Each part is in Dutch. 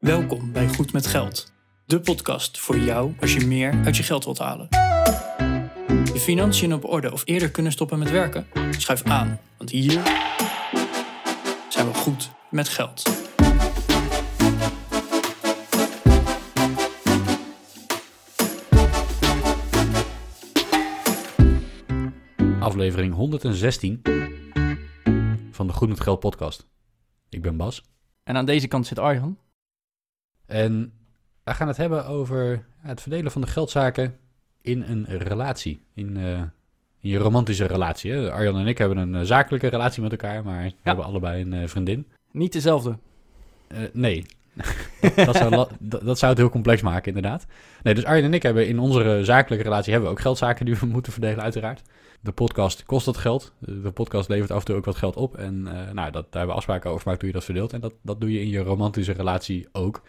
Welkom bij Goed met Geld, de podcast voor jou als je meer uit je geld wilt halen. Je financiën op orde of eerder kunnen stoppen met werken? Schuif aan, want hier zijn we goed met geld. Aflevering 116 van de Goed met Geld podcast. Ik ben Bas En aan deze kant zit Arjan. En we gaan het hebben over het verdelen van de geldzaken in een relatie. In, eh, in je romantische relatie. Hè? Arjan en ik hebben een eh, zakelijke relatie met elkaar, maar we hebben allebei een eh, vriendin. Niet dezelfde. Nee, dat, zou dat, zou het heel complex maken, inderdaad. Nee, dus Arjen en ik hebben in onze zakelijke relatie hebben we ook geldzaken die we moeten verdelen, uiteraard. De podcast kost dat geld. De podcast levert af en toe ook wat geld op. En nou, dat, daar hebben we afspraken over gemaakt hoe je dat verdeelt. En dat, dat doe je in je romantische relatie ook.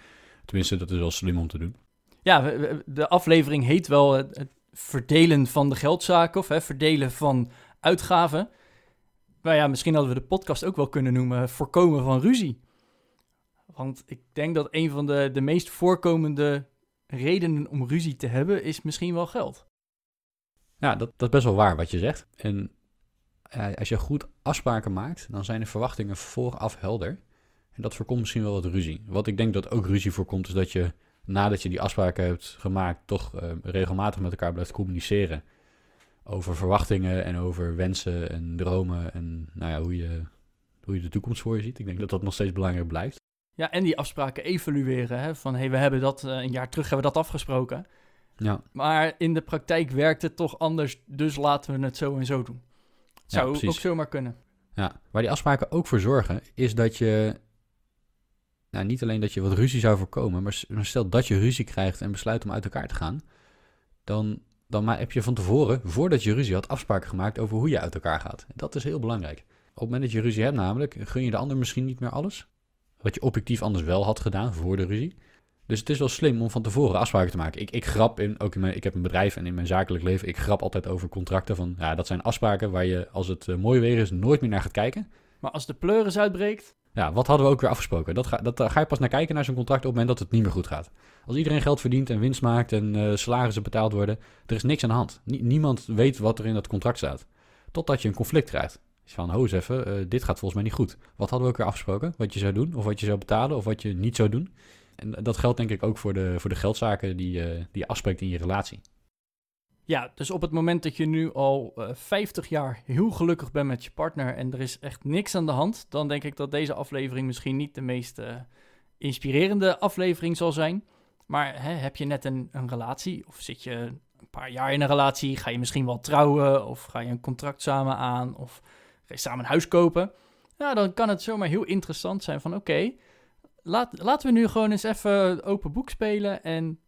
Tenminste, dat is wel slim om te doen. Ja, de aflevering heet wel het, het verdelen van de geldzaken of hè, verdelen van uitgaven. Maar ja, misschien hadden we de podcast ook wel kunnen noemen voorkomen van ruzie. Want ik denk dat een van de, de meest voorkomende redenen om ruzie te hebben is misschien wel geld. Ja, dat, dat is best wel waar wat je zegt. En ja, als je goed afspraken maakt, dan zijn de verwachtingen vooraf helder. Dat voorkomt misschien wel wat ruzie. Wat ik denk dat ook ruzie voorkomt, is dat je nadat je die afspraken hebt gemaakt, toch eh, regelmatig met elkaar blijft communiceren. Over verwachtingen en over wensen en dromen en nou ja, hoe, je, hoe je de toekomst voor je ziet. Ik denk dat dat nog steeds belangrijk blijft. Ja, en die afspraken evalueren. Hè, van hey, we hebben dat eh, een jaar terug hebben we dat afgesproken. Ja, Maar in de praktijk werkt het toch anders, dus laten we het zo en zo doen. Zou ook zomaar kunnen. Ja, waar die afspraken ook voor zorgen, is dat je. Nou, niet alleen dat je wat ruzie zou voorkomen, maar stel dat je ruzie krijgt en besluit om uit elkaar te gaan, dan, dan heb je van tevoren, voordat je ruzie had, afspraken gemaakt over hoe je uit elkaar gaat. Dat is heel belangrijk. Op het moment dat je ruzie hebt, namelijk, gun je de ander misschien niet meer alles. Wat je objectief anders wel had gedaan voor de ruzie. Dus het is wel slim om van tevoren afspraken te maken. Ik, ik grap in, ook in mijn, ik heb een bedrijf en in mijn zakelijk leven, ik grap altijd over contracten van, ja, dat zijn afspraken waar je, als het eh, mooi weer is, nooit meer naar gaat kijken. Maar als de pleuris uitbreekt, Ja, wat hadden we ook weer afgesproken? Dat ga, dat, daar ga je pas naar kijken naar zo'n contract op het moment dat het niet meer goed gaat. Als iedereen geld verdient en winst maakt en eh, salarissen betaald worden, er is niks aan de hand. Nie- niemand weet wat er in dat contract staat. Totdat je een conflict krijgt. Dus van, ho even, eh, dit gaat volgens mij niet goed. Wat hadden we ook weer afgesproken? Wat je zou doen, of wat je zou betalen, of wat je niet zou doen. En dat geldt denk ik ook voor de, voor de geldzaken die, eh, die je afspreekt in je relatie. Ja, dus op het moment dat je nu al eh 50 jaar heel gelukkig bent met je partner en er is echt niks aan de hand, dan denk ik dat deze aflevering misschien niet de meest eh, inspirerende aflevering zal zijn. Maar hè, heb je net een, een relatie of zit je een paar jaar in een relatie, ga je misschien wel trouwen of ga je een contract samen aan of ga je samen een huis kopen? Nou, dan kan het zomaar heel interessant zijn van oké, laten we nu gewoon eens even open boek spelen en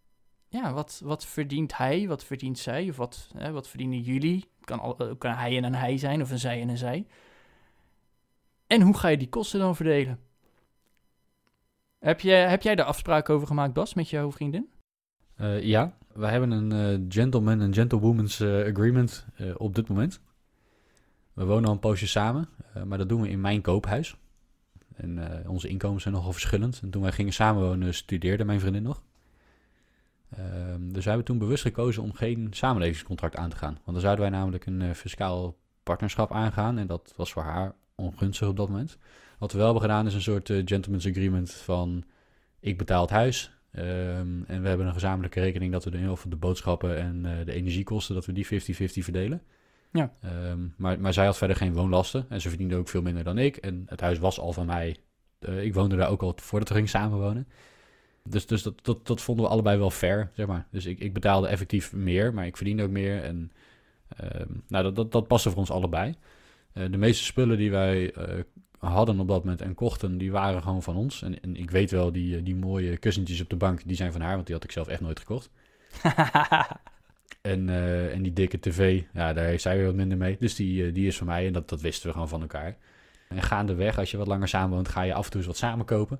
ja, wat, wat verdient hij, wat verdient zij, of wat, hè, wat verdienen jullie? Kan, al, het kan hij en een hij zijn, of een zij en een zij. En hoe ga je die kosten dan verdelen? Heb, je, heb jij daar afspraken over gemaakt, Bas, met jouw vriendin? Eh, ja, we hebben een eh, gentleman en gentlewoman's eh, agreement eh, op dit moment. We wonen al een poosje samen, eh, maar dat doen we in mijn koophuis. En eh, onze inkomens zijn nogal verschillend. En toen wij gingen samenwonen, studeerde mijn vriendin nog. Ehm, dus we hebben toen bewust gekozen om geen samenlevingscontract aan te gaan. Want dan zouden wij namelijk een eh, fiscaal partnerschap aangaan. En dat was voor haar ongunstig op dat moment. Wat we wel hebben gedaan is een soort eh, gentleman's agreement van... ik betaal het huis, Ehm, en we hebben een gezamenlijke rekening dat we de, of de boodschappen en eh, de energiekosten, dat we die 50-50 verdelen. Ja. Ehm, maar, maar zij had verder geen woonlasten en ze verdiende ook veel minder dan ik. En het huis was al van mij. Ik woonde daar ook al voordat we gingen samenwonen. Dus, dus dat, dat, dat vonden we allebei wel fair, zeg maar. Dus ik, ik betaalde effectief meer, maar ik verdiende ook meer. En ehm, nou, dat, dat, dat paste voor ons allebei. Eh, de meeste spullen die wij eh, hadden op dat moment en kochten, die waren gewoon van ons. En, en ik weet wel, die, eh, die mooie kussentjes op de bank, die zijn van haar, want die had ik zelf echt nooit gekocht. En, en die dikke tv, ja, daar heeft zij weer wat minder mee. Dus die, die is van mij en dat, dat wisten we gewoon van elkaar. En gaandeweg, als je wat langer samenwoont, ga je af en toe eens wat samen kopen.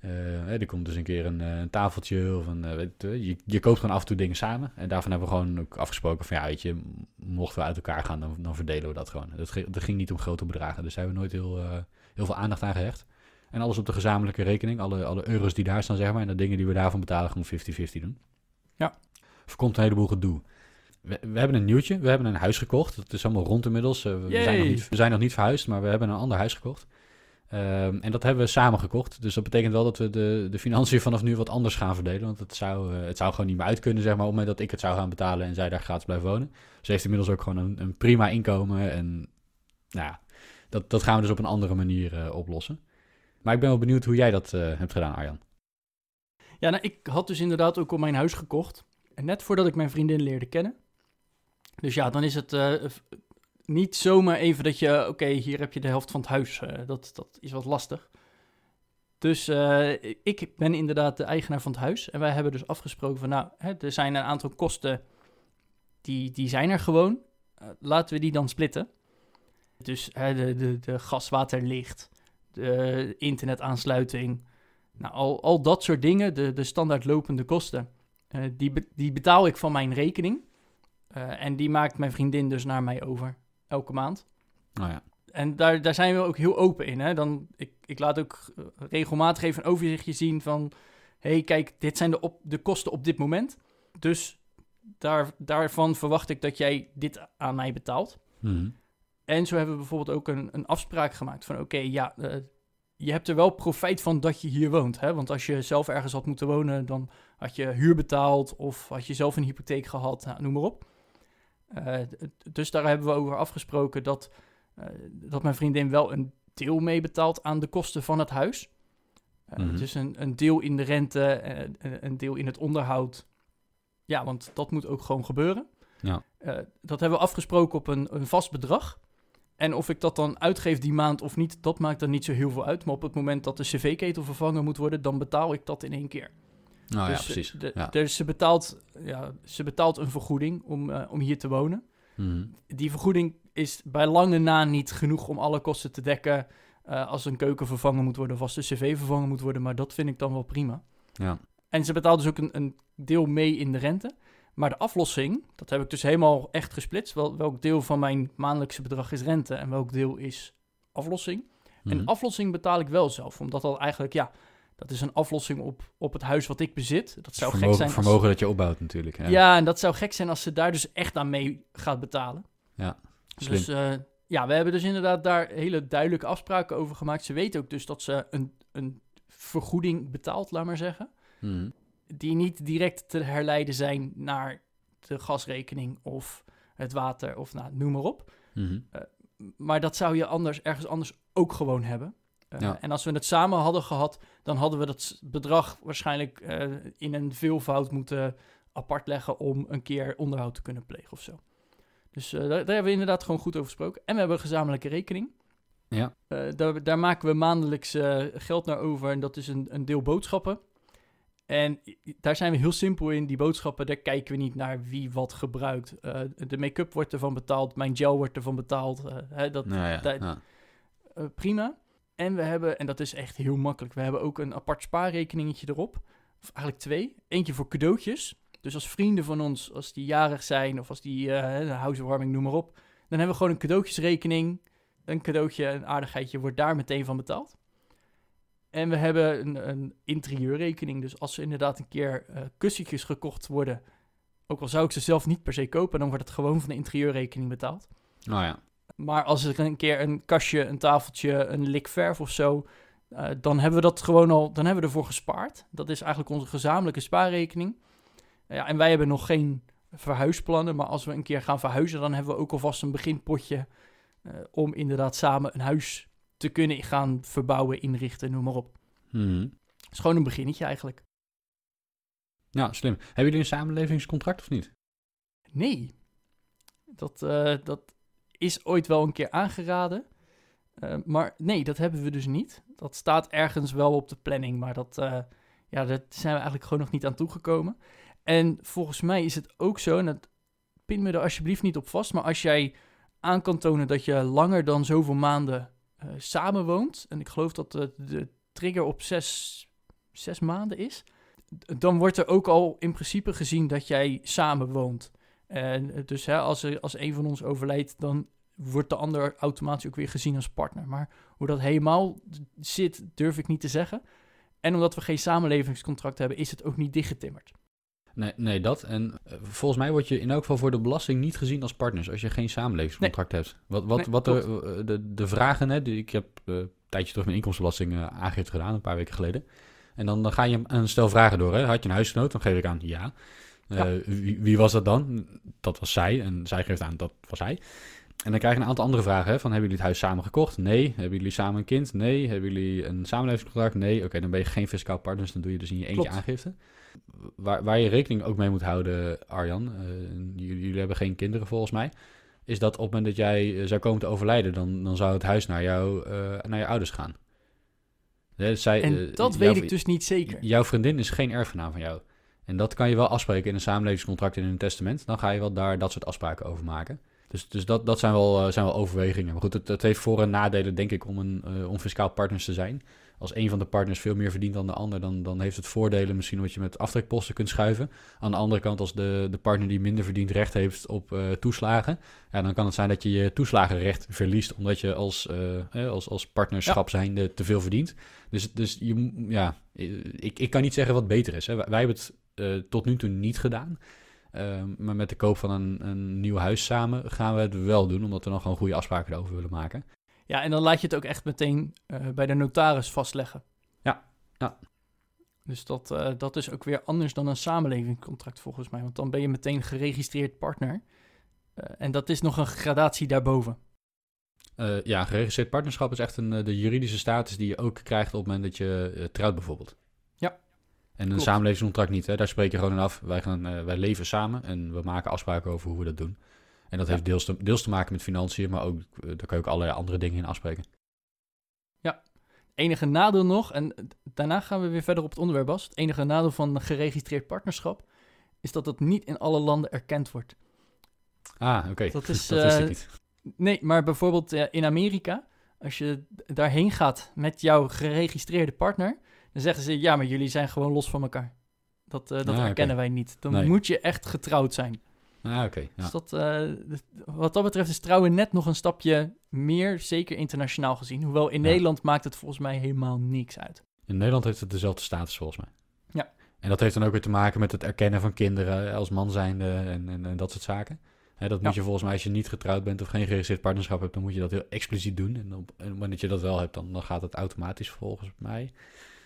Eh, er komt dus een keer een, eh, een tafeltje of een, eh, weet je, je, koopt gewoon af en toe dingen samen. En daarvan hebben we gewoon ook afgesproken van ja, weet je, mochten we uit elkaar gaan, dan, dan verdelen we dat gewoon. Dat, ging- dat ging niet om grote bedragen, dus daar hebben we nooit heel, heel veel aandacht aan gehecht. En alles op de gezamenlijke rekening. Alle, alle euro's die daar staan, zeg maar. En de dingen die we daarvan betalen, gewoon 50-50 doen. Ja. Voorkomt een heleboel gedoe. We, we hebben een nieuwtje. We hebben een huis gekocht. Het is allemaal rond inmiddels. Uh, we, zijn nog niet, we zijn nog niet verhuisd, maar we hebben een ander huis gekocht. Ehm, en dat hebben we samen gekocht. Dus dat betekent wel dat we de, de financiën vanaf nu wat anders gaan verdelen. Want het zou, eh, het zou gewoon niet meer uit kunnen, zeg maar, op het moment dat ik het zou gaan betalen en zij daar gratis blijven wonen. Ze heeft inmiddels ook gewoon een, een prima inkomen. En nou ja, dat, dat gaan we dus op een andere manier eh, oplossen. Maar ik ben wel benieuwd hoe jij dat eh, hebt gedaan, Arjan. Ja, nou, ik had dus inderdaad ook al mijn huis gekocht. En net voordat ik mijn vriendin leerde kennen. Dus ja, dan is het niet zomaar even dat je... Oké, hier heb je de helft van het huis. eh, dat, dat is wat lastig. Dus eh, ik ben inderdaad de eigenaar van het huis. En wij hebben dus afgesproken van... Nou, hè, er zijn een aantal kosten... Die, die zijn er gewoon. Eh, laten we die dan splitten. Dus hè, de, de, de gas, water, licht. De internetaansluiting... Nou, al, al dat soort dingen, de, de standaard lopende kosten, die, die betaal ik van mijn rekening. En die maakt mijn vriendin dus naar mij over, elke maand. Nou ja, En daar, daar zijn we ook heel open in. Hè? Dan, ik, ik laat ook eh, regelmatig even een overzichtje zien van... hé, hey, kijk, dit zijn de, op, de kosten op dit moment. Dus daar, daarvan verwacht ik dat jij dit aan mij betaalt. Mhm. En zo hebben we bijvoorbeeld ook een, een afspraak gemaakt van... oké, ja, eh, je hebt er wel profijt van dat je hier woont. Hè? Want als je zelf ergens had moeten wonen... dan had je huur betaald of had je zelf een hypotheek gehad, nou, noem maar op. Eh, dus daar hebben we over afgesproken dat, eh, dat mijn vriendin wel een deel meebetaalt aan de kosten van het huis. Dus een, een deel in de rente, een- deel in het onderhoud. Ja, want dat moet ook gewoon gebeuren. Ja. Dat hebben we afgesproken op een, een vast bedrag. En of ik dat dan uitgeef die maand of niet, dat maakt dan niet zo heel veel uit. Maar op het moment dat de cv-ketel vervangen moet worden, dan betaal ik dat in één keer. Nou ja, dus, eh, precies. de- ja. dus ze, betaalt, ja, ze betaalt een vergoeding om, eh, om hier te wonen. Mhm. Die vergoeding is bij lange na niet genoeg om alle kosten te dekken. eh, als een keuken vervangen moet worden of als de cv vervangen moet worden. Maar dat vind ik dan wel prima. ja. En ze betaalt dus ook een, een deel mee in de rente. Maar de aflossing, dat heb ik dus helemaal echt gesplitst. Wel, welk deel van mijn maandelijkse bedrag is rente en welk deel is aflossing. Mhm. En aflossing betaal ik wel zelf, omdat dat eigenlijk, ja, dat is een aflossing op, op het huis wat ik bezit. Dat zou vermogen, gek zijn. als- vermogen dat je opbouwt natuurlijk. Ja, ja. en dat zou gek zijn als ze daar dus echt aan mee gaat betalen. Ja, slim. Dus eh, ja, we hebben dus inderdaad daar hele duidelijke afspraken over gemaakt. Ze weten ook dus dat ze een, een vergoeding betaalt, laat maar zeggen. Mhm. Die niet direct te herleiden zijn naar de gasrekening of het water of nou, noem maar op. Mhm. Maar dat zou je anders ergens anders ook gewoon hebben. Eh, Ja. En als we het samen hadden gehad, dan hadden we dat bedrag waarschijnlijk eh, in een veelvoud moeten apart leggen om een keer onderhoud te kunnen plegen of zo. Dus eh, daar, daar hebben we inderdaad gewoon goed over gesproken. En we hebben een gezamenlijke rekening. Ja. Daar, daar maken we maandelijks geld naar over en dat is een, een deel boodschappen. En daar zijn we heel simpel in. Die boodschappen, daar kijken we niet naar wie wat gebruikt. De make-up wordt ervan betaald, mijn gel wordt ervan betaald. hè, dat, Nou ja, dat- ja. prima. En we hebben, en dat is echt heel makkelijk, we hebben ook een apart spaarrekeningetje erop. Of eigenlijk twee. Eentje voor cadeautjes. Dus als vrienden van ons, als die jarig zijn of als die de housewarming, noem maar op. Dan hebben we gewoon een cadeautjesrekening. Een cadeautje, een aardigheidje wordt daar meteen van betaald. En we hebben een, een interieurrekening. Dus als er inderdaad een keer eh kussentjes gekocht worden, ook al zou ik ze zelf niet per se kopen, dan wordt het gewoon van de interieurrekening betaald. Nou ja. Maar als er een keer een kastje, een tafeltje, een lik verf of zo, eh, dan hebben we dat gewoon al, dan hebben we ervoor gespaard. Dat is eigenlijk onze gezamenlijke spaarrekening. Ja, en wij hebben nog geen verhuisplannen, maar als we een keer gaan verhuizen, dan hebben we ook alvast een beginpotje eh, om inderdaad samen een huis te kunnen gaan verbouwen, inrichten, noem maar op. Mhm. Het is gewoon een beginnetje eigenlijk. Ja, slim. Hebben jullie een samenlevingscontract of niet? Nee, dat, eh, dat is ooit wel een keer aangeraden. Eh, maar nee, dat hebben we dus niet. Dat staat ergens wel op de planning, maar dat, eh, ja, daar zijn we eigenlijk gewoon nog niet aan toegekomen. En volgens mij is het ook zo, en dat pin me er alsjeblieft niet op vast, maar als jij aan kan tonen dat je langer dan zoveel maanden eh samenwoont, en ik geloof dat de, de trigger op zes, zes maanden is, dan wordt er ook al in principe gezien dat jij samen woont. En eh, dus hè, als, er, als een van ons overlijdt, dan wordt de ander automatisch ook weer gezien als partner. Maar hoe dat helemaal zit, durf ik niet te zeggen. En omdat we geen samenlevingscontract hebben, is het ook niet dichtgetimmerd. Nee, nee, dat. En eh, volgens mij word je in elk geval voor de belasting niet gezien als partners als je geen samenlevingscontract hebt. Wat, wat, Nee, wat de, eh, de, de vragen, hè, die, ik heb eh, een tijdje terug mijn inkomstenbelasting eh, aangifte gedaan, een paar weken geleden. En dan, dan ga je een stel vragen door. Hè. Had je een huisgenoot? Dan geef ik aan ja. Eh, Ja. Wie, wie was dat dan? Dat was zij. En zij geeft aan dat was hij. En dan krijg je een aantal andere vragen. Hè, van hebben jullie het huis samen gekocht? Nee. Hebben jullie samen een kind? Nee. Hebben jullie een samenlevingscontract? Nee. Oké, dan ben je geen fiscaal partner. Dus dan doe je dus in je eentje Klopt. aangifte. Waar, waar je rekening ook mee moet houden, Arjan. eh, jullie, jullie hebben geen kinderen volgens mij. Is dat op het moment dat jij eh, zou komen te overlijden, dan, dan zou het huis naar, jou, eh, naar je ouders gaan. Zij, En dat weet ik dus niet zeker. Jouw vriendin is geen erfgenaam van jou. En dat kan je wel afspreken in een samenlevingscontract en in een testament. Dan ga je wel daar dat soort afspraken over maken. Dus, dus dat, dat zijn, wel, eh, zijn wel overwegingen. Maar goed, het, het heeft voor- en nadelen, denk ik, om, een, eh, om fiscaal partners te zijn. Als een van de partners veel meer verdient dan de ander, dan, dan heeft het voordelen misschien wat je met aftrekposten kunt schuiven. Aan de andere kant, als de, de partner die minder verdient recht heeft op eh, toeslagen, ja, dan kan het zijn dat je je toeslagenrecht verliest, omdat je als, als, als partnerschap zijnde te veel verdient. Dus, dus je, ja, ik, ik kan niet zeggen wat beter is. Hè. Wij, wij hebben het eh, tot nu toe niet gedaan. Ehm, maar met de koop van een, een nieuw huis samen gaan we het wel doen, omdat we dan gewoon goede afspraken erover willen maken. Ja, en dan laat je het ook echt meteen eh, bij de notaris vastleggen. Ja, ja. Dus dat, eh, dat is ook weer anders dan een samenlevingscontract volgens mij. Want dan ben je meteen geregistreerd partner. En dat is nog een gradatie daarboven. Ja, geregistreerd partnerschap is echt een, de juridische status die je ook krijgt op het moment dat je trouwt bijvoorbeeld. Ja, En een klopt. samenlevingscontract niet, hè? daar spreek je gewoon in af. Wij, gaan, eh, wij leven samen en we maken afspraken over hoe we dat doen. En dat Ja. heeft deels te, deels te maken met financiën, maar ook, eh, daar kan je ook allerlei andere dingen in afspreken. enige nadeel nog, en daarna gaan we weer verder op het onderwerp, Bas. Het enige nadeel van een geregistreerd partnerschap is dat het niet in alle landen erkend wordt. Ah, oké. Dat is, dat wist ik eh, niet. Nee, maar bijvoorbeeld in Amerika, als je daarheen gaat met jouw geregistreerde partner, dan zeggen ze, ja, maar jullie zijn gewoon los van elkaar. Dat, eh, dat Ah, oké. erkennen wij niet. Dan Nee. moet je echt getrouwd zijn. Ah, oké. ja. Dus dat, eh, d- wat dat betreft is trouwen net nog een stapje meer, zeker internationaal gezien. Hoewel in Ja. Nederland maakt het volgens mij helemaal niks uit. In Nederland heeft het dezelfde status volgens mij. Ja. En dat heeft dan ook weer te maken met het erkennen van kinderen als man zijnde en, en, en dat soort zaken. Dat moet je volgens mij, als je niet getrouwd bent of geen geregistreerd partnerschap hebt, dan moet je dat heel expliciet doen. En op, en op het moment dat je dat wel hebt, dan, dan gaat het automatisch volgens mij.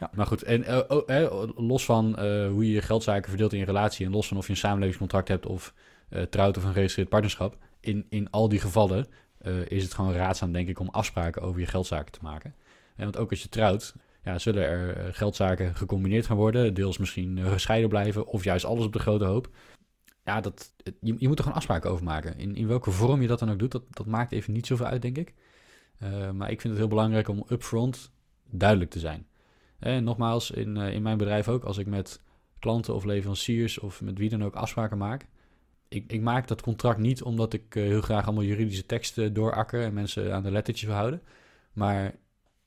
Ja. Maar goed, en eh, oh, los van eh, hoe je je geldzaken verdeelt in je relatie en los van of je een samenlevingscontract hebt of eh, trouwt of een geregistreerd partnerschap, in, in al die gevallen is het gewoon raadzaam, denk ik, om afspraken over je geldzaken te maken. En want ook als je trouwt, ja, zullen er geldzaken gecombineerd gaan worden, deels misschien gescheiden blijven of juist alles op de grote hoop. Ja, dat, je, je moet er gewoon afspraken over maken. In, in welke vorm je dat dan ook doet, dat, dat maakt even niet zoveel uit, denk ik. Maar ik vind het heel belangrijk om upfront duidelijk te zijn. En nogmaals, in, eh, in mijn bedrijf ook, als ik met klanten of leveranciers of met wie dan ook afspraken maak. Ik, ik maak dat contract niet omdat ik eh, heel graag allemaal juridische teksten doorakker en mensen aan de lettertjes wil houden. Maar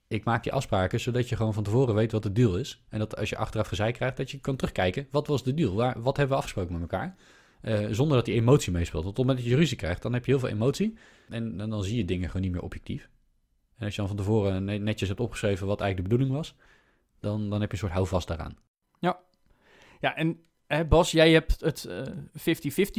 ik maak die afspraken zodat je gewoon van tevoren weet wat de deal is. En dat als je achteraf gezeik krijgt, dat je kan terugkijken. Wat was de deal? Waar, wat hebben we afgesproken met elkaar? Eh, zonder dat die emotie meespeelt. Want op het moment dat je ruzie krijgt, dan heb je heel veel emotie. En, en dan zie je dingen gewoon niet meer objectief. En als je dan van tevoren ne- netjes hebt opgeschreven wat eigenlijk de bedoeling was, dan, dan heb je een soort houvast daaraan. Ja, en hè, Bas, jij hebt het eh,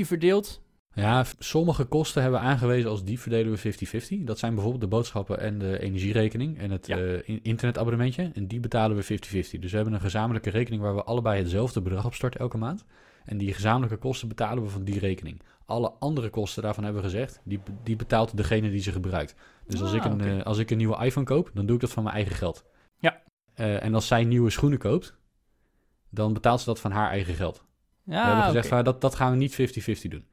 50-50 verdeeld. Ja, sommige kosten hebben we aangewezen als die verdelen we 50-50. Dat zijn bijvoorbeeld de boodschappen en de energierekening en het Ja. eh, in- internetabonnementje. En die betalen we 50-50. Dus we hebben een gezamenlijke rekening waar we allebei hetzelfde bedrag op storten elke maand. En die gezamenlijke kosten betalen we van die rekening. Alle andere kosten daarvan hebben we gezegd, die, die betaalt degene die ze gebruikt. Dus als, Ah, ik een, oké. eh, als ik een nieuwe iPhone koop, dan doe ik dat van mijn eigen geld. Eh, en als zij nieuwe schoenen koopt, dan betaalt ze dat van haar eigen geld. Ja, we hebben gezegd, van, dat, dat gaan we niet 50-50 doen.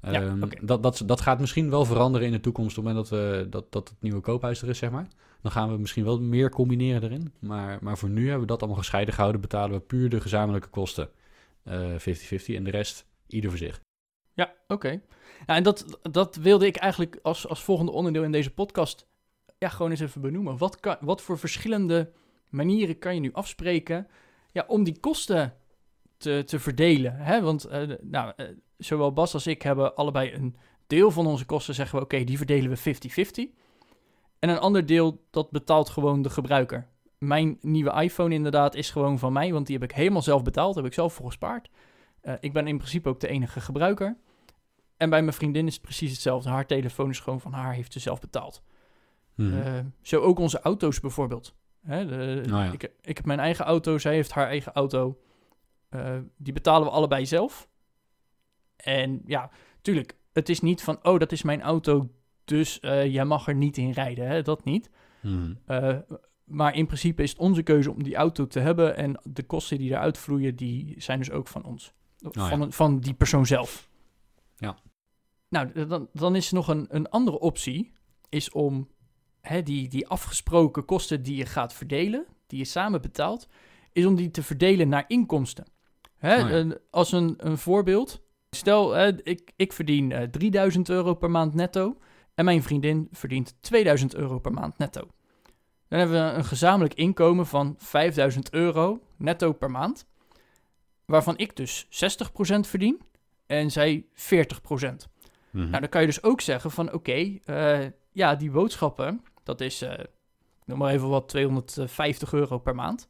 Ja, Ehm, dat, dat, dat gaat misschien wel veranderen in de toekomst op het moment dat, we, dat, dat het nieuwe koophuis er is, zeg maar. Dan gaan we misschien wel meer combineren erin. Maar, maar voor nu hebben we dat allemaal gescheiden gehouden. Betalen we puur de gezamenlijke kosten eh, 50-50 en de rest ieder voor zich. Ja, oké. Ja, en dat, dat wilde ik eigenlijk als, als volgende onderdeel in deze podcast ja, gewoon eens even benoemen. Wat, kan, wat voor verschillende manieren kan je nu afspreken ja, om die kosten te, te verdelen? Hè? Want eh, nou, eh, zowel Bas als ik hebben allebei een deel van onze kosten zeggen we, oké, die verdelen we 50-50. En een ander deel, dat betaalt gewoon de gebruiker. Mijn nieuwe iPhone inderdaad is gewoon van mij, want die heb ik helemaal zelf betaald, heb ik zelf voor gespaard. Uh, ik ben in principe ook de enige gebruiker. En bij mijn vriendin is het precies hetzelfde. Haar telefoon is gewoon van haar, heeft ze zelf betaald. Mhm. Uh, zo ook onze auto's bijvoorbeeld. Hè, de, ja. ik, ik heb mijn eigen auto, zij heeft haar eigen auto. Uh, die betalen we allebei zelf. En ja, tuurlijk, het is niet van, oh, dat is mijn auto, dus uh, jij mag er niet in rijden. Hè? Dat niet. Mhm. Uh, maar in principe is het onze keuze om die auto te hebben. En de kosten die eruit vloeien, die zijn dus ook van ons. Oh, van, ja. van die persoon zelf. Ja. Nou, dan, dan is er nog een, een andere optie. Is om hè, die, die afgesproken kosten die je gaat verdelen, die je samen betaalt, is om die te verdelen naar inkomsten. Hè, Oh ja. een- als een, een voorbeeld. Stel, hè, ik, ik verdien eh, 3000 euro per maand netto. En mijn vriendin verdient 2000 euro per maand netto. Dan hebben we een gezamenlijk inkomen van 5000 euro netto per maand. Waarvan ik dus 60% verdien en zij 40%. Mhm. Nou, dan kan je dus ook zeggen van oké, eh, ja, die boodschappen, dat is, ik noem maar even wat, 250 euro per maand.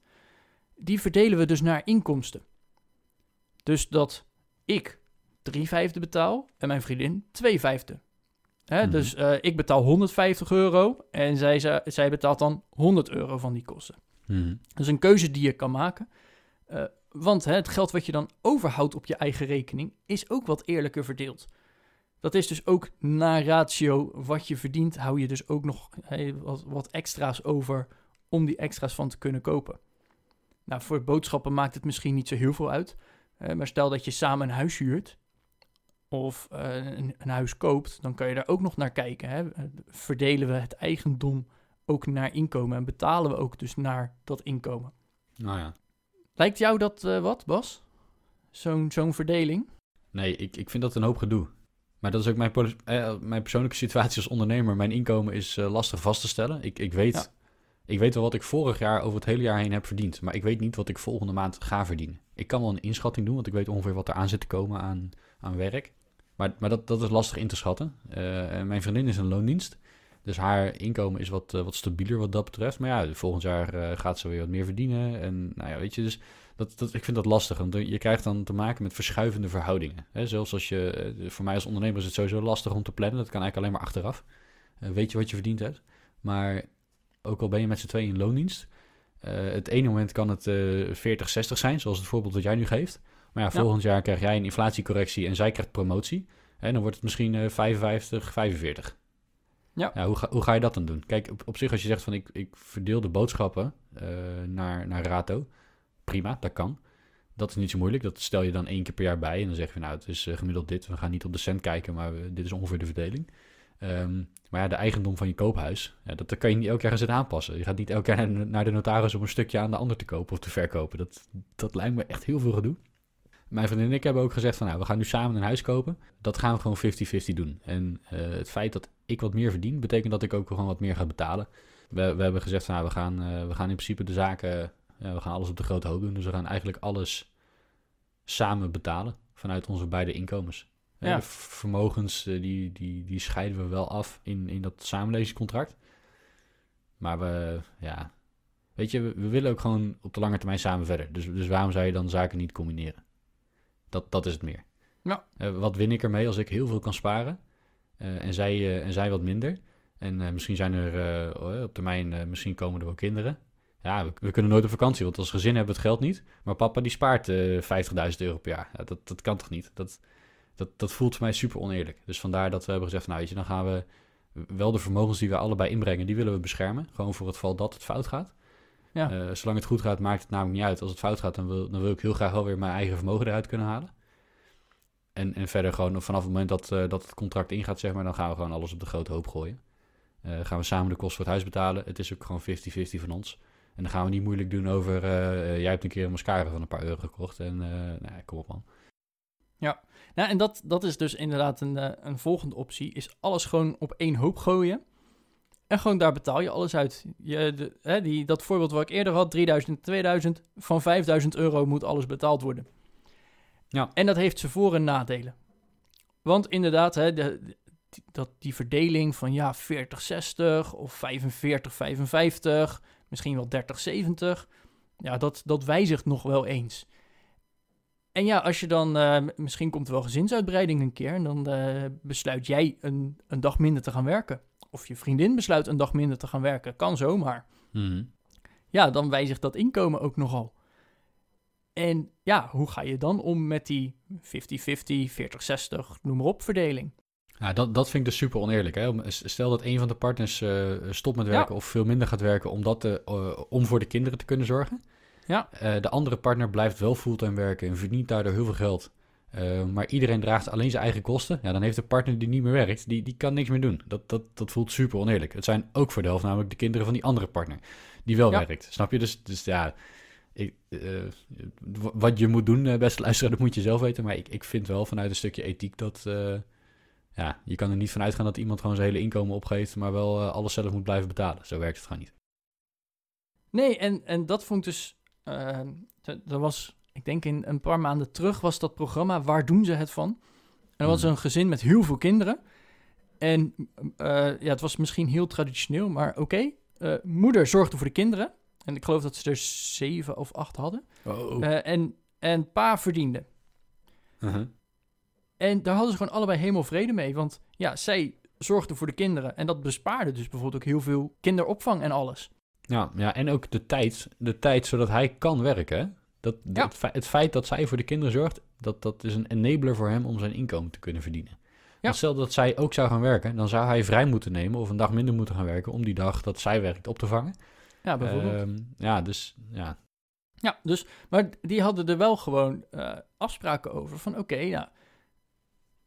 Die verdelen we dus naar inkomsten. Dus dat ik 3 vijfde betaal en mijn vriendin 2 vijfde. Hè, Mhm. Dus eh, ik betaal 150 euro en zij, zij, zij betaalt dan 100 euro van die kosten. Mhm. Dat is een keuze die je kan maken. Eh, want hè, het geld wat je dan overhoudt op je eigen rekening is ook wat eerlijker verdeeld. Dat is dus ook na ratio wat je verdient, hou je dus ook nog wat, wat extra's over om die extra's van te kunnen kopen. Nou, voor boodschappen maakt het misschien niet zo heel veel uit. Maar stel dat je samen een huis huurt of eh, een, een huis koopt, dan kan je daar ook nog naar kijken. Hè? Verdelen we het eigendom ook naar inkomen en betalen we ook dus naar dat inkomen. Nou ja. Lijkt jou dat eh, wat, Bas? Zo'n zo'n verdeling? Nee, ik, ik vind dat een hoop gedoe. Maar dat is ook mijn, poli- eh, mijn persoonlijke situatie als ondernemer. Mijn inkomen is eh, lastig vast te stellen. Ik, ik, weet, Ja. ik weet wel wat ik vorig jaar over het hele jaar heen heb verdiend. Maar ik weet niet wat ik volgende maand ga verdienen. Ik kan wel een inschatting doen, want ik weet ongeveer wat er aan zit te komen aan, aan werk. Maar, maar dat, dat is lastig in te schatten. Eh, en mijn vriendin is een loondienst. Dus haar inkomen is wat, eh, wat stabieler wat dat betreft. Maar ja, volgend jaar eh, gaat ze weer wat meer verdienen. En nou ja, weet je, dus dat, dat, ik vind dat lastig. Want je krijgt dan te maken met verschuivende verhoudingen. Hè? Zelfs als je, eh, voor mij als ondernemer is het sowieso lastig om te plannen. Dat kan eigenlijk alleen maar achteraf. Weet je wat je verdiend hebt. Maar ook al ben je met z'n tweeën in loondienst. het ene moment kan het eh 40, 60 zijn, zoals het voorbeeld dat jij nu geeft. Maar ja, Ja. volgend jaar krijg jij een inflatiecorrectie en zij krijgt promotie. En dan wordt het misschien eh 55, 45. Ja. hoe, ga, hoe ga je dat dan doen? Kijk, op, zich als je zegt van ik, ik verdeel de boodschappen eh, naar, naar Rato. Prima, dat kan. Dat is niet zo moeilijk. Dat stel je dan één keer per jaar bij. En dan zeg je, nou, het is eh, gemiddeld dit. We gaan niet op de cent kijken, maar dit is ongeveer de verdeling. Ehm, maar ja, de eigendom van je koophuis, dat, dat kan je niet elk jaar gaan zitten aanpassen. Je gaat niet elk jaar naar de notaris om een stukje aan de ander te kopen of te verkopen. Dat, dat lijkt me echt heel veel gedoe. Mijn vriendin en ik hebben ook gezegd van, nou, we gaan nu samen een huis kopen. Dat gaan we gewoon 50-50 doen. En eh, het feit dat ik wat meer verdien, betekent dat ik ook gewoon wat meer ga betalen. We, we hebben gezegd van, nou, we gaan, eh, we gaan in principe de zaken, we gaan alles op de grote hoop doen. Dus we gaan eigenlijk alles samen betalen vanuit onze beide inkomens. Eh, Ja. De vermogens, die, die, die scheiden we wel af in, in dat samenlevingscontract. Maar we, ja, weet je, we, we willen ook gewoon op de lange termijn samen verder. Dus, dus waarom zou je dan zaken niet combineren? Dat, dat is het meer. Ja. Eh, wat win ik ermee als ik heel veel kan sparen eh, en, zij, eh, en zij wat minder? En misschien zijn er eh, op termijn, misschien komen er wel kinderen. Ja, we, we kunnen nooit op vakantie, want als gezin hebben we het geld niet. Maar papa die spaart eh 50.000 euro per jaar. Ja, dat, dat kan toch niet? Dat, dat, dat voelt voor mij super oneerlijk. Dus vandaar dat we hebben gezegd, nou weet je, dan gaan we wel de vermogens die we allebei inbrengen, die willen we beschermen. Gewoon voor het geval dat het fout gaat. Ja. Eh, zolang het goed gaat, maakt het namelijk niet uit. Als het fout gaat, dan wil, dan wil ik heel graag wel weer mijn eigen vermogen eruit kunnen halen. En, en verder gewoon vanaf het moment dat, eh, dat het contract ingaat, zeg maar, dan gaan we gewoon alles op de grote hoop gooien. Eh, gaan we samen de kosten voor het huis betalen. Het is ook gewoon 50-50 van ons. En dan gaan we niet moeilijk doen over, jij hebt een keer een mascara van een paar euro gekocht. En nou, ja, kom op man. Nou, en dat, dat is dus inderdaad een, een volgende optie, is alles gewoon op één hoop gooien. En gewoon daar betaal je alles uit. Je, de, hè, die, dat voorbeeld wat ik eerder had, 3000, 2000, van 5000 euro moet alles betaald worden. Ja. En dat heeft zijn voor- en nadelen. Want inderdaad, hè, de, dat die verdeling van ja, 40-60 of 45-55, misschien wel 30-70, ja, dat, dat wijzigt nog wel eens. En ja, als je dan, eh, misschien komt er wel gezinsuitbreiding een keer en dan eh, besluit jij een, een dag minder te gaan werken. Of je vriendin besluit een dag minder te gaan werken, kan zomaar. Mhm. Ja, dan wijzigt dat inkomen ook nogal. En ja, hoe ga je dan om met die 50-50, 40-60, noem maar op, verdeling? Ja, dat, dat vind ik dus super oneerlijk. Hè? Stel dat een van de partners eh, stopt met werken of veel minder gaat werken om, dat te, eh, om voor de kinderen te kunnen zorgen. Ja. Eh, de andere partner blijft wel fulltime werken en verdient daardoor heel veel geld. Eh, maar iedereen draagt alleen zijn eigen kosten. Ja, dan heeft de partner die niet meer werkt, die, die kan niks meer doen. Dat, dat, dat voelt super oneerlijk. Het zijn ook voor de helft namelijk de kinderen van die andere partner die wel Ja. werkt. Snap je? Dus, dus ja, ik, eh, wat je moet doen, beste luisteraar, dat moet je zelf weten. Maar ik, ik vind wel vanuit een stukje ethiek dat... ja, je kan er niet van uitgaan dat iemand gewoon zijn hele inkomen opgeeft... maar wel alles zelf moet blijven betalen. Zo werkt het gewoon niet. Nee, en, en dat vond ik dus. Eh, d- er was, ik denk in een paar maanden terug, was dat programma Waar doen ze het van? En er was Hmm. een gezin met heel veel kinderen. En eh, ja, het was misschien heel traditioneel, maar oké. Eh, moeder zorgde voor de kinderen. En ik geloof dat ze er zeven of acht hadden. Oh. Eh, en, en pa verdiende. Uh-huh. En daar hadden ze gewoon allebei helemaal vrede mee. Want ja, zij zorgde voor de kinderen. En dat bespaarde dus bijvoorbeeld ook heel veel kinderopvang en alles. Ja, ja, en ook de tijd, de tijd zodat hij kan werken. Dat, Ja. het, feit, het feit dat zij voor de kinderen zorgt, dat, dat is een enabler voor hem om zijn inkomen te kunnen verdienen. Want stel dat zij ook zou gaan werken, dan zou hij vrij moeten nemen of een dag minder moeten gaan werken om die dag dat zij werkt op te vangen. Ja, bijvoorbeeld. Ehm, ja, dus ja. Ja, dus, maar die hadden er wel gewoon eh, afspraken over. Van oké, nou,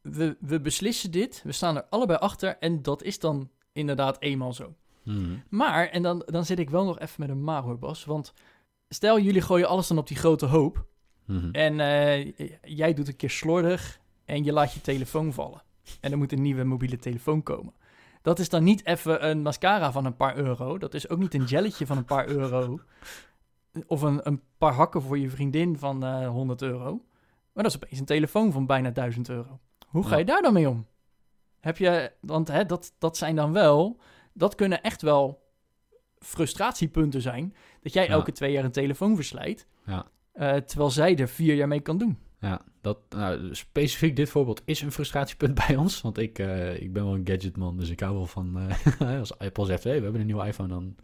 we, we beslissen dit, we staan er allebei achter en dat is dan inderdaad eenmaal zo. Mhm. Maar, en dan, dan zit ik wel nog even met een maar hoor, Bas. Want stel jullie gooien alles dan op die grote hoop Mhm. en eh, jij doet een keer slordig en je laat je telefoon vallen. En er moet een nieuwe mobiele telefoon komen. Dat is dan niet even een mascara van een paar euro. Dat is ook niet een jelletje van een paar euro. Of een, een paar hakken voor je vriendin van eh 100 euro. Maar dat is opeens een telefoon van bijna 1000 euro. Hoe ga Ja. je daar dan mee om? Heb je, want hè, dat, dat zijn dan wel, dat kunnen echt wel frustratiepunten zijn. Dat jij Ja. elke twee jaar een telefoon verslijt. Ja. eh, terwijl zij er vier jaar mee kan doen. Ja, dat, nou, specifiek dit voorbeeld is een frustratiepunt bij ons. Want ik, eh, ik ben wel een gadgetman, dus ik hou wel van... eh, als Apple zegt, hey, we hebben een nieuwe iPhone, dan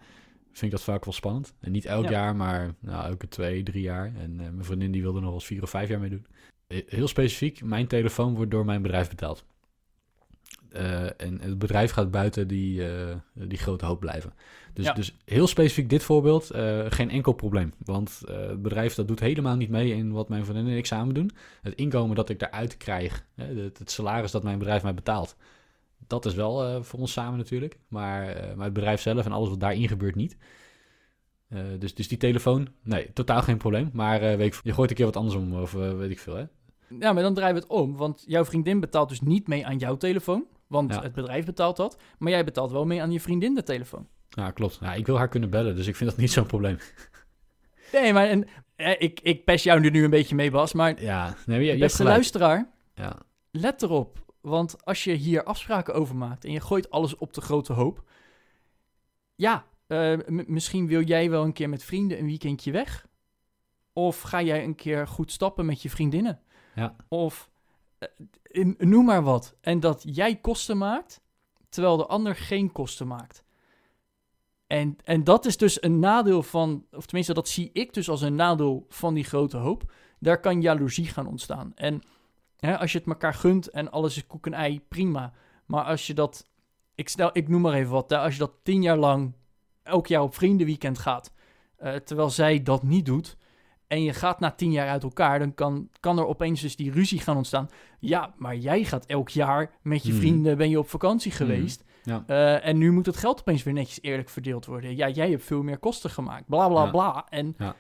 vind ik dat vaak wel spannend. En niet elk Ja. jaar, maar nou, elke twee, drie jaar. En mijn vriendin die wilde nog wel eens vier of vijf jaar mee doen. Heel specifiek, mijn telefoon wordt door mijn bedrijf betaald. Eh, en het bedrijf gaat buiten die, eh, die grote hoop blijven. Dus, Ja. dus heel specifiek dit voorbeeld, eh, geen enkel probleem. Want het bedrijf dat doet helemaal niet mee in wat mijn vriendin en ik samen doen. Het inkomen dat ik daaruit krijg, hè, het, het salaris dat mijn bedrijf mij betaalt, dat is wel voor ons samen natuurlijk. Maar, maar het bedrijf zelf en alles wat daarin gebeurt niet. Dus, dus die telefoon, nee, totaal geen probleem. Maar weet ik, je gooit een keer wat anders om, of weet ik veel, hè? Ja, maar dan draaien we het om. Want jouw vriendin betaalt dus niet mee aan jouw telefoon. Want Ja. het bedrijf betaalt dat. Maar jij betaalt wel mee aan je vriendin de telefoon. Ja, klopt. Ja, ik wil haar kunnen bellen, dus ik vind dat niet zo'n probleem. Nee, maar en, ik, ik pest jou nu een beetje mee, Bas. Maar Ja, nee, je, beste luisteraar, Ja, let erop. Want als je hier afspraken over maakt en je gooit alles op de grote hoop. Ja, eh, misschien wil jij wel een keer met vrienden een weekendje weg. Of ga jij een keer goed stappen met je vriendinnen. Ja. Of in- noem maar wat. En dat jij kosten maakt, terwijl de ander geen kosten maakt. En, en dat is dus een nadeel van, of tenminste dat zie ik dus als een nadeel van die grote hoop. Daar kan jaloezie gaan ontstaan. En Hè, als je het elkaar gunt en alles is koek en ei, prima. Maar als je dat, ik, stel, ik noem maar even wat, als je dat tien jaar lang elk jaar op vriendenweekend gaat, eh, terwijl zij dat niet doet, en je gaat na tien jaar uit elkaar, dan kan, kan er opeens dus die ruzie gaan ontstaan. Ja, maar jij gaat elk jaar met je Mhm. vrienden, ben je op vakantie geweest. Ja. Eh, en nu moet het geld opeens weer netjes eerlijk verdeeld worden. Ja, jij hebt veel meer kosten gemaakt, bla bla Ja. bla. En Ja.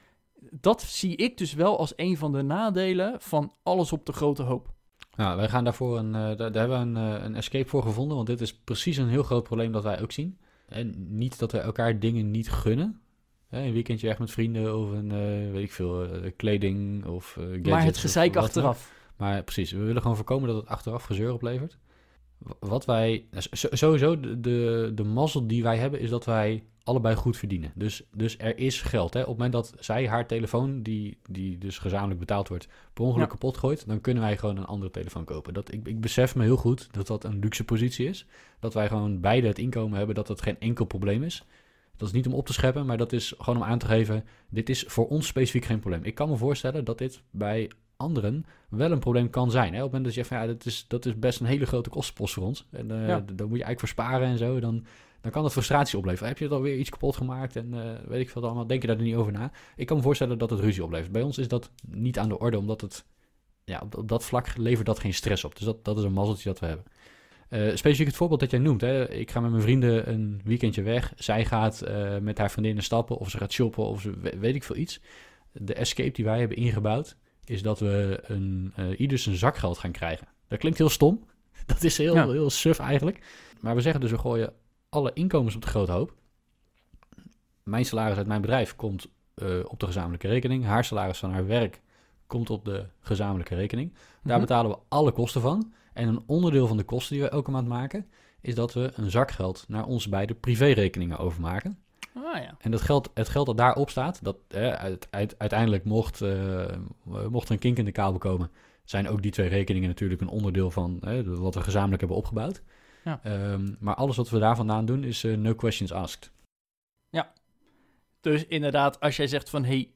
dat zie ik dus wel als een van de nadelen van alles op de grote hoop. Nou, wij gaan daarvoor een, eh, daar, daar hebben we een, eh, een escape voor gevonden, want dit is precies een heel groot probleem dat wij ook zien. En niet dat we elkaar dingen niet gunnen. Een weekendje weg met vrienden of een, eh, weet ik veel, eh, kleding of eh, gadgets maar het gezeik achteraf. Maar precies, we willen gewoon voorkomen dat het achteraf gezeur oplevert. Wat wij, sowieso, de, de, de mazzel die wij hebben, is dat wij allebei goed verdienen. Dus, dus er is geld. Hè? Op het moment dat zij haar telefoon, die, die dus gezamenlijk betaald wordt, per ongeluk kapot gooit, dan kunnen wij gewoon een andere telefoon kopen. Dat, ik, ik besef me heel goed dat dat een luxe positie is. Dat wij gewoon beide het inkomen hebben, dat dat geen enkel probleem is. Dat is niet om op te scheppen, maar dat is gewoon om aan te geven, dit is voor ons specifiek geen probleem. Ik kan me voorstellen dat dit bij anderen wel een probleem kan zijn. Hè? Op het moment dat je van ja, dat is, dat is best een hele grote kostenpost voor ons. En uh, daar moet je eigenlijk voor sparen en zo. Dan, dan kan dat frustratie opleveren. Heb je het alweer iets kapot gemaakt en uh, weet ik veel allemaal, denk je daar niet over na. Ik kan me voorstellen dat het ruzie oplevert. Bij ons is dat niet aan de orde, omdat het, ja, op, dat vlak levert dat geen stress op. Dus dat, dat is een mazzeltje dat we hebben. Uh, specifiek het voorbeeld dat jij noemt. Hè. Ik ga met mijn vrienden een weekendje weg. Zij gaat uh, met haar vriendinnen stappen of ze gaat shoppen of ze, weet ik veel iets. De escape die wij hebben ingebouwd is dat we een, uh, ieders een zakgeld gaan krijgen. Dat klinkt heel stom. Dat is heel, ja. heel suf eigenlijk. Maar we zeggen dus, we gooien alle inkomens op de grote hoop. Mijn salaris uit mijn bedrijf komt op de gezamenlijke rekening. Haar salaris van haar werk komt op de gezamenlijke rekening. Daar mm -hmm. betalen we alle kosten van. En een onderdeel van de kosten die we elke maand maken... is dat we een zakgeld naar onze beide privérekeningen overmaken. Ah, ja. En dat geld, het geld dat daarop staat, dat eh, uit, uit, uiteindelijk mocht, uh, mocht er een kink in de kabel komen, zijn ook die twee rekeningen natuurlijk een onderdeel van eh, wat we gezamenlijk hebben opgebouwd. Ja. Um, maar alles wat we daar vandaan doen is uh, no questions asked. Ja, dus inderdaad, als jij zegt van hey,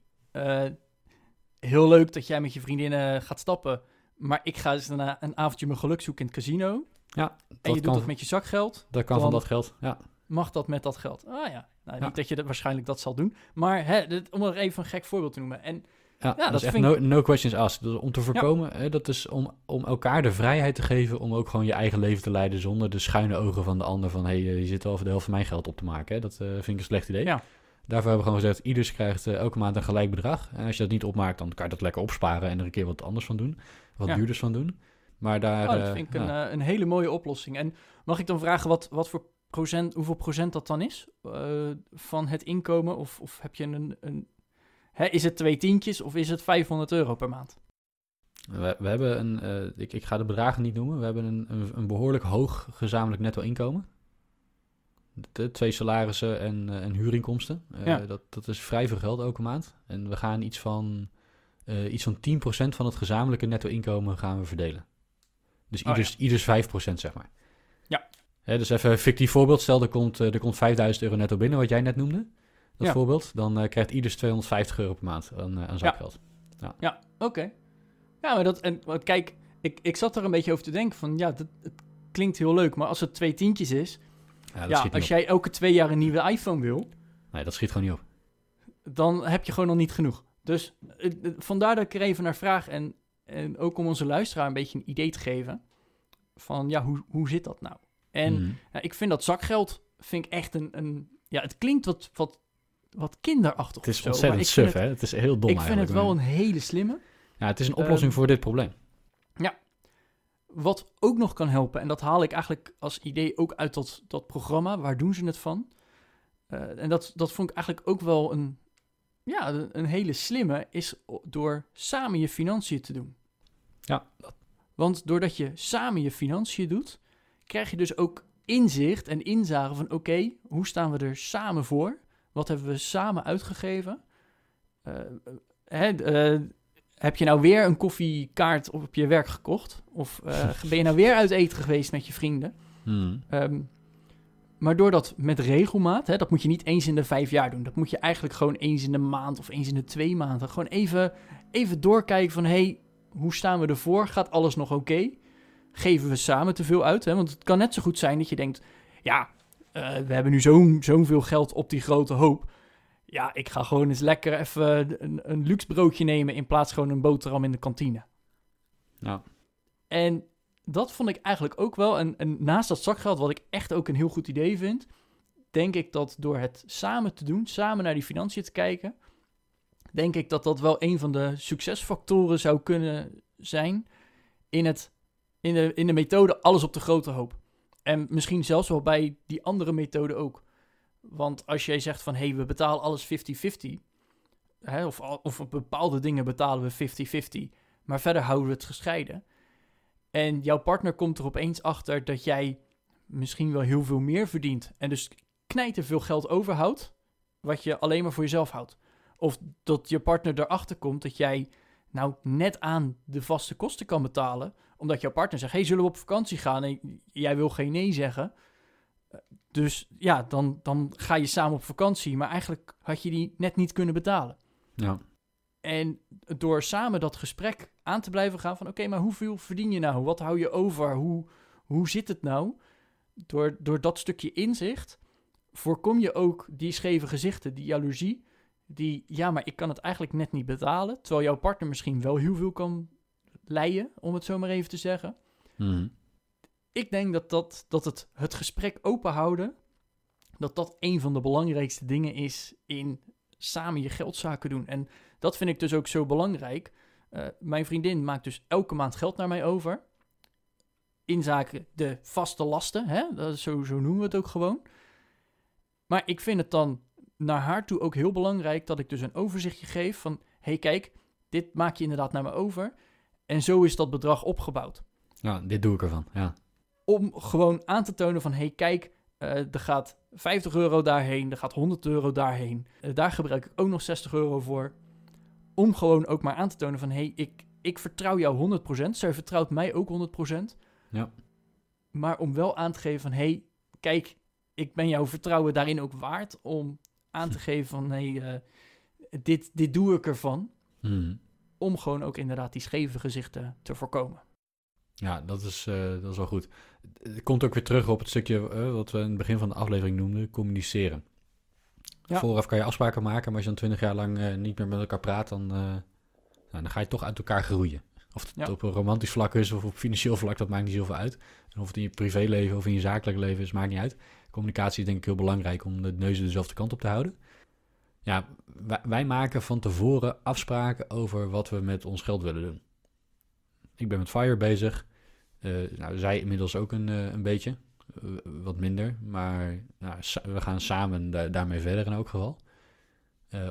heel leuk dat jij met je vriendinnen gaat stappen, maar ik ga eens daarna een avondje mijn geluk zoeken in het casino. Ja, en je doet dat met je zakgeld. Dat kan van dat geld, ja. Mag dat met dat geld? Ah ja, nou, ja. niet dat je dat waarschijnlijk dat zal doen. Maar hè, dit, om er even een gek voorbeeld te noemen. En, ja, ja, dat, is echt no, no, questions asked. Dus om te voorkomen, hè, dat is om, om elkaar de vrijheid te geven... om ook gewoon je eigen leven te leiden... zonder de schuine ogen van de ander... van hé, hey, je zit wel voor de helft van mijn geld op te maken. Hè. Dat uh, vind ik een slecht idee. Ja. Daarvoor hebben we gewoon gezegd... ieders krijgt uh, elke maand een gelijk bedrag. En als je dat niet opmaakt... dan kan je dat lekker opsparen... en er een keer wat anders van doen. Wat ja. duurders van doen. Maar daar... Oh, dat vind ik een, een hele mooie oplossing. En mag ik dan vragen... wat, wat voor procent, hoeveel procent dat dan is van het inkomen? Of, of heb je een, een hè, is het twee tientjes of is het 500 euro per maand? We, we hebben een, uh, ik, ik ga de bedragen niet noemen, we hebben een, een, een behoorlijk hoog gezamenlijk netto inkomen. De, twee salarissen en, uh, en huurinkomsten. Ja. dat, dat is vrij veel geld elke maand. En we gaan iets van, iets van 10% van het gezamenlijke netto inkomen gaan we verdelen. Dus ieders, oh, ja. ieders 5% zeg maar. Ja. Hè, dus even een fictief voorbeeld. Stel, er komt, er komt 5000 euro netto binnen, wat jij net noemde. Dat ja. voorbeeld. Dan krijgt ieders 250 euro per maand aan, aan zakgeld. Ja, ja oké. Okay. Ja, maar dat... En, kijk, ik, ik zat er een beetje over te denken van... Ja, dat, het klinkt heel leuk, maar als het twee tientjes is... Ja, ja als jij elke twee jaar een nieuwe iPhone wil... Nee, dat schiet gewoon niet op. Dan heb je gewoon nog niet genoeg. Dus uh, vandaar dat ik er even naar vraag. En, en ook om onze luisteraar een beetje een idee te geven... Van, ja, hoe, hoe zit dat nou? En mm. ja, ik vind dat zakgeld vind ik echt een, een ja, het klinkt wat, wat, wat kinderachtig. Het is zo, ontzettend suf, hè? Het is heel dom Ik vind het wel een hele slimme. Ja, het is een oplossing um, voor dit probleem. Wat ook nog kan helpen, en dat haal ik eigenlijk als idee ook uit dat, dat programma. Waar doen ze het van? Uh, en dat, dat vond ik eigenlijk ook wel een, ja, een, hele slimme, is door samen je financiën te doen. Ja. Want doordat je samen je financiën doet, krijg je dus ook inzicht en inzage van... oké, okay, hoe staan we er samen voor? Wat hebben we samen uitgegeven? Uh, hè, uh, heb je nou weer een koffiekaart op je werk gekocht? Of uh, ben je nou weer uit eten geweest met je vrienden? Hmm. Um, maar door dat met regelmaat, hè, dat moet je niet eens in de vijf jaar doen. Dat moet je eigenlijk gewoon eens in de maand of eens in de twee maanden. Gewoon even, even doorkijken van, hé, hey, hoe staan we ervoor? Gaat alles nog oké? Okay? geven we samen te veel uit. Hè? Want het kan net zo goed zijn dat je denkt: ja, uh, we hebben nu zo'n zo'n veel geld op die grote hoop. Ja, ik ga gewoon eens lekker even een, een luxe broodje nemen in plaats gewoon een boterham in de kantine. Ja. En dat vond ik eigenlijk ook wel. En, en naast dat zakgeld, wat ik echt ook een heel goed idee vind, denk ik dat door het samen te doen, samen naar die financiën te kijken, denk ik dat dat wel een van de succesfactoren zou kunnen zijn in het in de, in de methode alles op de grote hoop. En misschien zelfs wel bij die andere methode ook. Want als jij zegt van, hé, hey, we betalen alles 50-50... Hè, of, of bepaalde dingen betalen we 50-50... maar verder houden we het gescheiden... En jouw partner komt er opeens achter dat jij misschien wel heel veel meer verdient. En dus knijt er veel geld overhoudt, wat je alleen maar voor jezelf houdt. Of dat je partner erachter komt dat jij nou net aan de vaste kosten kan betalen. Omdat jouw partner zegt, hey, zullen we op vakantie gaan? En jij wil geen nee zeggen. Dus ja, dan, dan ga je samen op vakantie. Maar eigenlijk had je die net niet kunnen betalen. Ja. En door samen dat gesprek aan te blijven gaan van... oké, maar hoeveel verdien je nou? Wat hou je over? Hoe, hoe zit het nou? Door, door dat stukje inzicht voorkom je ook die scheve gezichten, die jaloezie... die, ja, maar ik kan het eigenlijk net niet betalen... terwijl jouw partner misschien wel heel veel kan leien, om het zo maar even te zeggen. Mhm. Ik denk dat, dat, dat het, het gesprek open houden... dat dat een van de belangrijkste dingen is in samen je geldzaken doen. En dat vind ik dus ook zo belangrijk. Eh, mijn vriendin maakt dus elke maand geld naar mij over. In zaken de vaste lasten, hè? Dat is zo, zo noemen we het ook gewoon. Maar ik vind het dan naar haar toe ook heel belangrijk dat ik dus een overzichtje geef van... hey, kijk, dit maak je inderdaad naar me over. En zo is dat bedrag opgebouwd. Ja, dit doe ik ervan, ja. Om gewoon aan te tonen van... hey, kijk, eh, er gaat 50 euro daarheen, er gaat 100 euro daarheen. Eh, daar gebruik ik ook nog 60 euro voor. Om gewoon ook maar aan te tonen van... hey, ik, ik vertrouw jou 100%. Zij vertrouwt mij ook 100%. Ja. Maar om wel aan te geven van... hey, kijk, ik ben jouw vertrouwen daarin ook waard... om aan te geven van... hey, eh, dit, dit doe ik ervan. Mhm. Om gewoon ook inderdaad die scheve gezichten te voorkomen. Ja, dat is, dat is wel goed. Het komt ook weer terug op het stukje eh, wat we in het begin van de aflevering noemden, communiceren. Ja. Vooraf kan je afspraken maken, maar als je dan twintig jaar lang eh, niet meer met elkaar praat, dan, eh, nou, dan ga je toch uit elkaar groeien. Of het Ja. op een romantisch vlak is of op financieel vlak, dat maakt niet zoveel uit. En of het in je privéleven of in je zakelijk leven is, maakt niet uit. Communicatie is denk ik heel belangrijk om de neuzen dezelfde kant op te houden. Ja, wij, wij maken van tevoren afspraken over wat we met ons geld willen doen. Ik ben met Fire bezig. Eh, nou, zij inmiddels ook een, eh, een beetje. Eh, wat minder. Maar nou, we gaan samen da- daarmee verder in elk geval.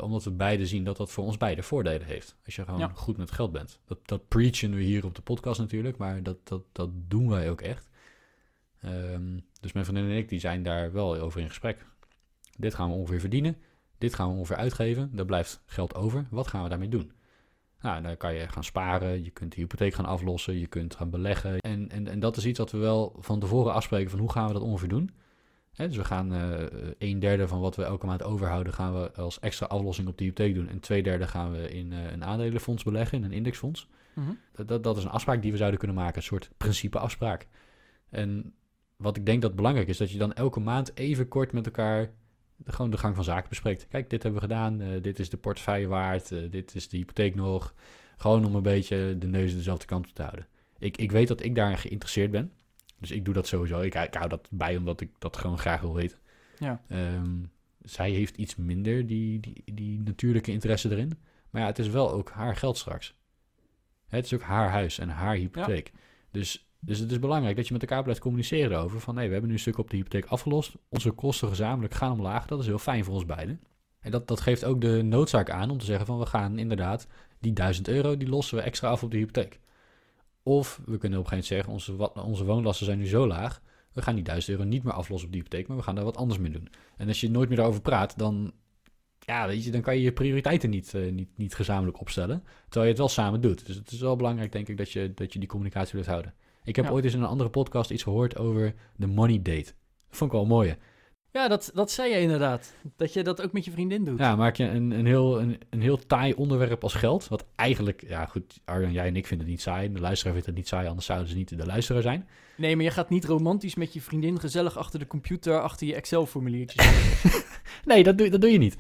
Omdat we beide zien dat dat voor ons beide voordelen heeft. Als je gewoon Ja. goed met geld bent. Dat, dat preachen we hier op de podcast natuurlijk. Maar dat, dat, dat doen wij ook echt. Ehm, dus mijn vriendin en ik die zijn daar wel over in gesprek. Dit gaan we ongeveer verdienen. Dit gaan we ongeveer uitgeven. Er blijft geld over. Wat gaan we daarmee doen? Nou, dan kan je gaan sparen. Je kunt de hypotheek gaan aflossen. Je kunt gaan beleggen. En, en, en dat is iets wat we wel van tevoren afspreken van hoe gaan we dat ongeveer doen. Dus we gaan eh, een derde van wat we elke maand overhouden, gaan we als extra aflossing op de hypotheek doen. En twee derde gaan we in eh, een aandelenfonds beleggen, in een indexfonds. Dat, dat, dat is een afspraak die we zouden kunnen maken, een soort principeafspraak. En wat ik denk dat belangrijk is, dat je dan elke maand even kort met elkaar de, gewoon de gang van zaken bespreekt. Kijk, dit hebben we gedaan, eh, dit is de portefeuille waard, eh, dit is de hypotheek nog. Gewoon om een beetje de neus dezelfde kant op te houden. Ik, ik weet dat ik daarin geïnteresseerd ben. Dus ik doe dat sowieso. Ik, ik hou dat bij omdat ik dat gewoon graag wil weten. Ja. Ehm, zij heeft iets minder die, die, die natuurlijke interesse erin. Maar ja, het is wel ook haar geld straks. Het is ook haar huis en haar hypotheek. Dus, dus het is belangrijk dat je met elkaar blijft communiceren over van... nee, we hebben nu een stuk op de hypotheek afgelost. Onze kosten gezamenlijk gaan omlaag. Dat is heel fijn voor ons beiden. En dat, dat geeft ook de noodzaak aan om te zeggen van... we gaan inderdaad die 1000 euro, die lossen we extra af op de hypotheek. Of we kunnen op een gegeven moment zeggen... onze, onze woonlasten zijn nu zo laag... we gaan die 1000 euro niet meer aflossen op die hypotheek... maar we gaan daar wat anders mee doen. En als je nooit meer daarover praat, dan... Ja, weet je, dan kan je je prioriteiten niet, eh, niet, niet gezamenlijk opstellen. Terwijl je het wel samen doet. Dus het is wel belangrijk, denk ik, dat je, dat je die communicatie blijft houden. Ik heb Ja. ooit eens in een andere podcast iets gehoord over de money date. Dat vond ik wel een mooie. Ja, dat, dat zei je inderdaad. Dat je dat ook met je vriendin doet. Ja, maak je een, een, heel, een, een heel taai onderwerp als geld. Wat eigenlijk, ja goed, Arjan, jij en ik vinden het niet saai. De luisteraar vindt het niet saai, anders zouden ze niet de luisteraar zijn. Nee, maar je gaat niet romantisch met je vriendin gezellig achter de computer, achter je Excel-formuliertjes. Nee, dat doe, dat doe je niet.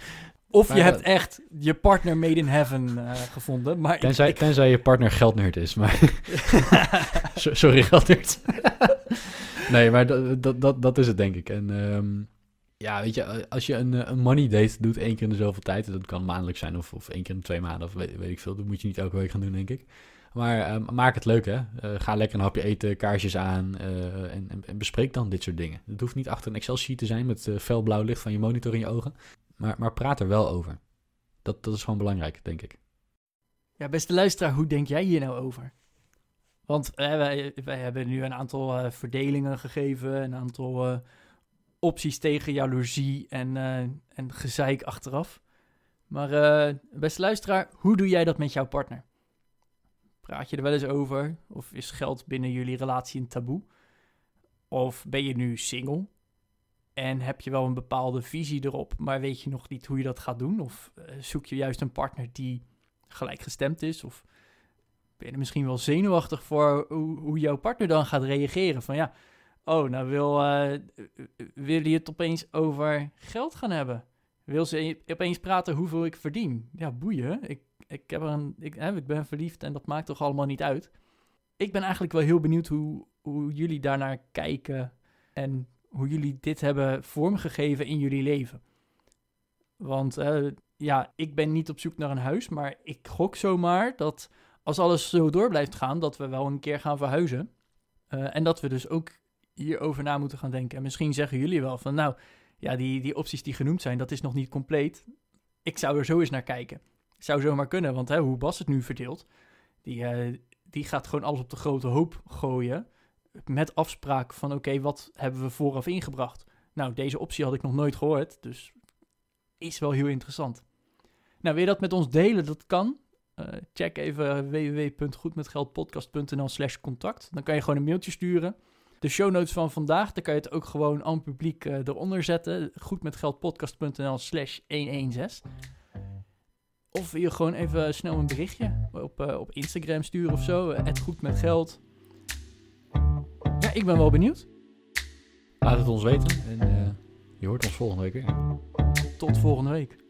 Of je hebt echt je partner made in heaven eh, gevonden. Maar Tenzij, ik, tenzij je partner geldnerd is. Maar So- Sorry, geldnerd. nee, maar dat, dat, dat, dat is het denk ik. En ehm, ja, weet je, als je een, eh, een money date doet één keer in de zoveel tijd, dat kan maandelijk zijn of, of één keer in de twee maanden of weet, weet ik veel. Dat moet je niet elke week gaan doen, denk ik. Maar ehm, maak het leuk, hè. Eh, ga lekker een hapje eten, kaarsjes aan en, en, en bespreek dan dit soort dingen. Het hoeft niet achter een Excel-sheet te zijn met eh, fel blauw licht van je monitor in je ogen. Maar, maar praat er wel over. Dat, dat is gewoon belangrijk, denk ik. ja, beste luisteraar, hoe denk jij hier nou over? Want wij, wij hebben nu een aantal uh, verdelingen gegeven, een aantal uh, opties tegen jaloezie en, uh, en gezeik achteraf. Maar beste luisteraar, hoe doe jij dat met jouw partner? Praat je er wel eens over? Of is geld binnen jullie relatie een taboe? Of ben je nu single? En heb je wel een bepaalde visie erop, maar weet je nog niet hoe je dat gaat doen? Of zoek je juist een partner die gelijkgestemd is? Of ben je er misschien wel zenuwachtig voor hoe, jouw partner dan gaat reageren? Van ja, oh, nou wil, uh, wil je het opeens over geld gaan hebben? Wil ze opeens praten hoeveel ik verdien? Ja, boeien. Ik, ik, heb een, ik, hè, ik ben verliefd en dat maakt toch allemaal niet uit. Ik ben eigenlijk wel heel benieuwd hoe, hoe jullie daarnaar kijken en hoe jullie dit hebben vormgegeven in jullie leven. Want uh, ja, ik ben niet op zoek naar een huis, maar ik gok zomaar dat als alles zo door blijft gaan, dat we wel een keer gaan verhuizen. Uh, en dat we dus ook hierover na moeten gaan denken. En misschien zeggen jullie wel van, nou, ja, die, die opties die genoemd zijn, dat is nog niet compleet. Ik zou er zo eens naar kijken. Zou zomaar kunnen, want hè, hoe Bas het nu verdeelt, die, uh, die gaat gewoon alles op de grote hoop gooien. Met afspraak van, oké, wat hebben we vooraf ingebracht? Nou, deze optie had ik nog nooit gehoord, dus is wel heel interessant. Nou, wil je dat met ons delen? Dat kan. Uh, check even www.goedmetgeldpodcast.nl slash contact. Dan kan je gewoon een mailtje sturen. De show notes van vandaag, daar kan je het ook gewoon aan publiek uh, eronder zetten. Goedmetgeldpodcast.nl slash 116. Of je gewoon even snel een berichtje op, uh, op Instagram sturen of zo. Het goed met geld. Ja, ik ben wel benieuwd. Laat het ons weten en je hoort ons volgende week weer. Tot volgende week.